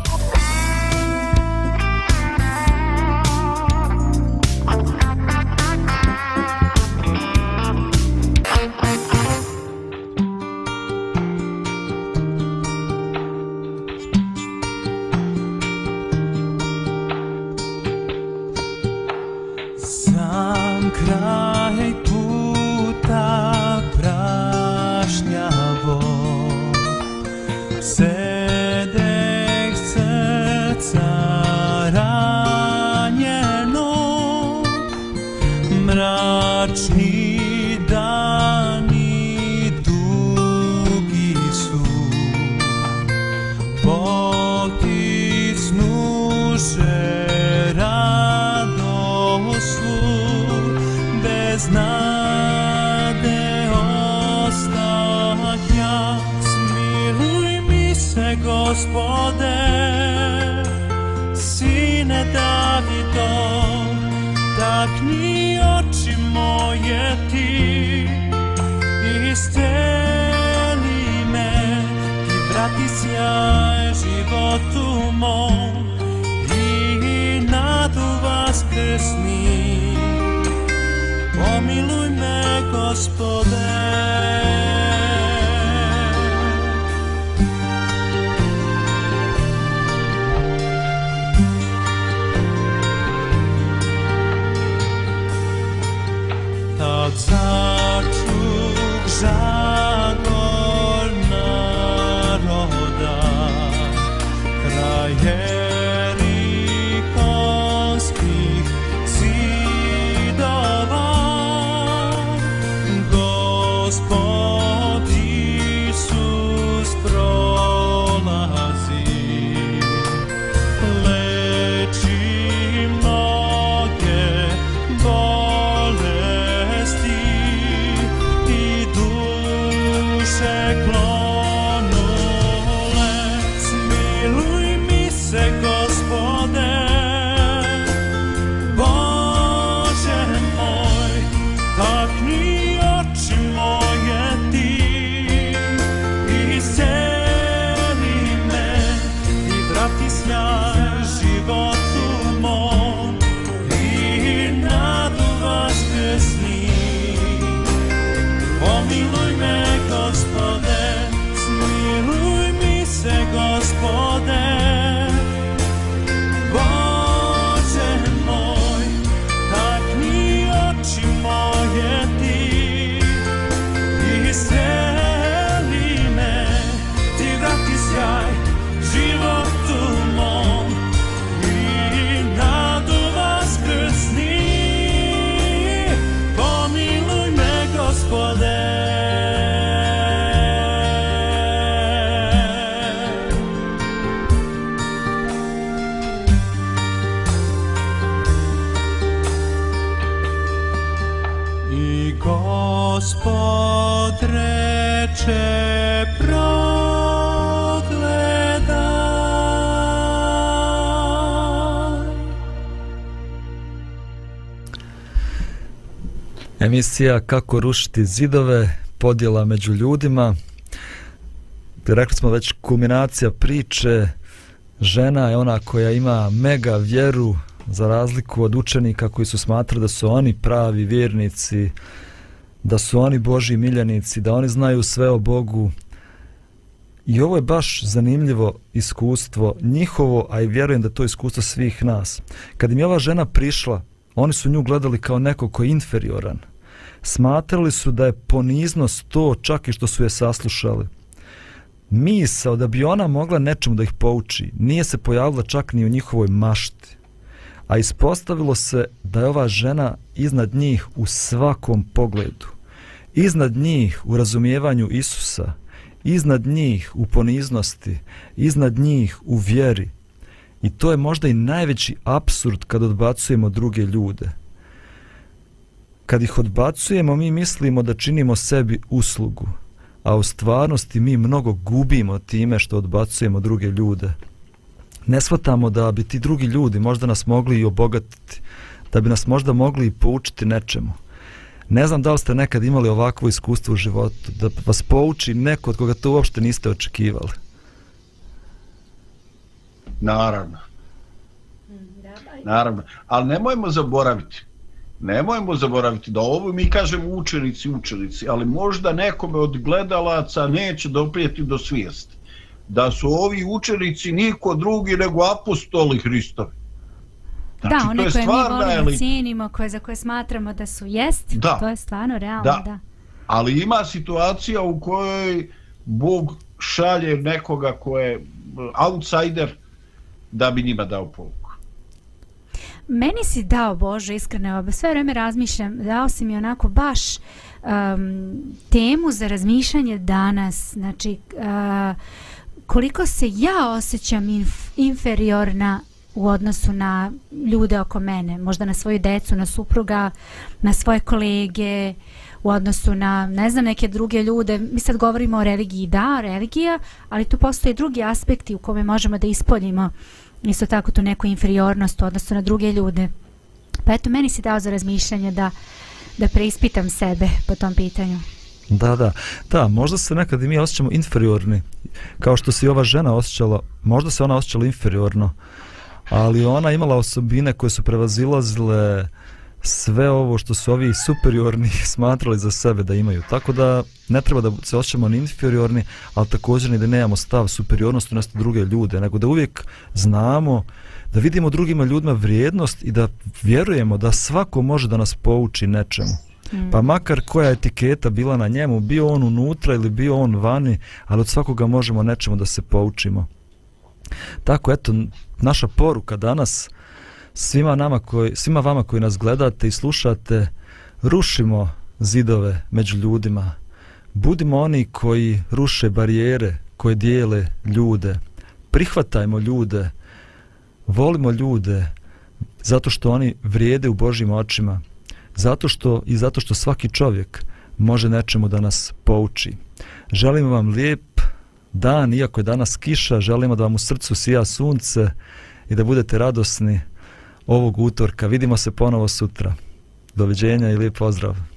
Emisija Kako rušiti zidove, podjela među ljudima. rekli smo već kulminacija priče, žena je ona koja ima mega vjeru za razliku od učenika koji su smatrali da su oni pravi vjernici, da su oni Boži miljenici, da oni znaju sve o Bogu. I ovo je baš zanimljivo iskustvo njihovo, a i vjerujem da to je iskustvo svih nas. Kad im je ova žena prišla, oni su nju gledali kao neko ko je inferioran. Smatrali su da je poniznost to čak i što su je saslušali. Misao da bi ona mogla nečemu da ih pouči nije se pojavila čak ni u njihovoj mašti. A ispostavilo se da je ova žena iznad njih u svakom pogledu. Iznad njih u razumijevanju Isusa, iznad njih u poniznosti, iznad njih u vjeri. I to je možda i najveći absurd kad odbacujemo druge ljude. Kad ih odbacujemo, mi mislimo da činimo sebi uslugu, a u stvarnosti mi mnogo gubimo time što odbacujemo druge ljude. Ne shvatamo da bi ti drugi ljudi možda nas mogli i obogatiti, da bi nas možda mogli i poučiti nečemu. Ne znam da li ste nekad imali ovakvo iskustvo u životu, da vas pouči neko od koga to uopšte niste očekivali. Naravno. Naravno. Ali nemojmo zaboraviti. Nemojmo zaboraviti da ovo mi kažemo učenici, učenici, ali možda nekome od gledalaca neće doprijeti do svijesti. Da su ovi učenici niko drugi nego apostoli Hristovi. Znači, da, one koje mi volimo, elita. cijenimo, koje, za koje smatramo da su jest, Da. to je stvarno realno, Da. da. Ali ima situacija u kojoj Bog šalje nekoga ko je outsider da bi njima dao pouku. Meni si dao Bože, iskreno, evo, sve vreme razmišljam, dao si mi onako baš um, temu za razmišljanje danas, znači uh, koliko se ja osjećam inf, inferiorna u odnosu na ljude oko mene, možda na svoju decu, na supruga, na svoje kolege, u odnosu na, ne znam, neke druge ljude. Mi sad govorimo o religiji, da, religija, ali tu postoje drugi aspekti u kome možemo da ispoljimo isto tako tu neku inferiornost u odnosu na druge ljude. Pa eto, meni si dao za razmišljanje da, da preispitam sebe po tom pitanju. Da, da. Da, možda se nekad i mi osjećamo inferiorni. Kao što se i ova žena osjećala, možda se ona osjećala inferiorno, ali ona imala osobine koje su prevazilazile sve ovo što su ovi superiorni smatrali za sebe da imaju. Tako da ne treba da se osjećamo ni inferiorni, ali također ni da nemamo stav superiornosti nasto druge ljude, nego da uvijek znamo da vidimo drugima ljudima vrijednost i da vjerujemo da svako može da nas pouči nečemu. Mm. Pa makar koja etiketa bila na njemu, bio on unutra ili bio on vani, ali od svakoga možemo nečemu da se poučimo. Tako, eto, naša poruka danas svima, nama koji, svima vama koji nas gledate i slušate, rušimo zidove među ljudima. Budimo oni koji ruše barijere, koje dijele ljude. Prihvatajmo ljude, volimo ljude, zato što oni vrijede u Božjim očima zato što i zato što svaki čovjek može nečemu da nas pouči. Želimo vam lijep dan, iako je danas kiša, želimo da vam u srcu sija sunce i da budete radosni ovog utorka. Vidimo se ponovo sutra. Doviđenja i lijep pozdrav.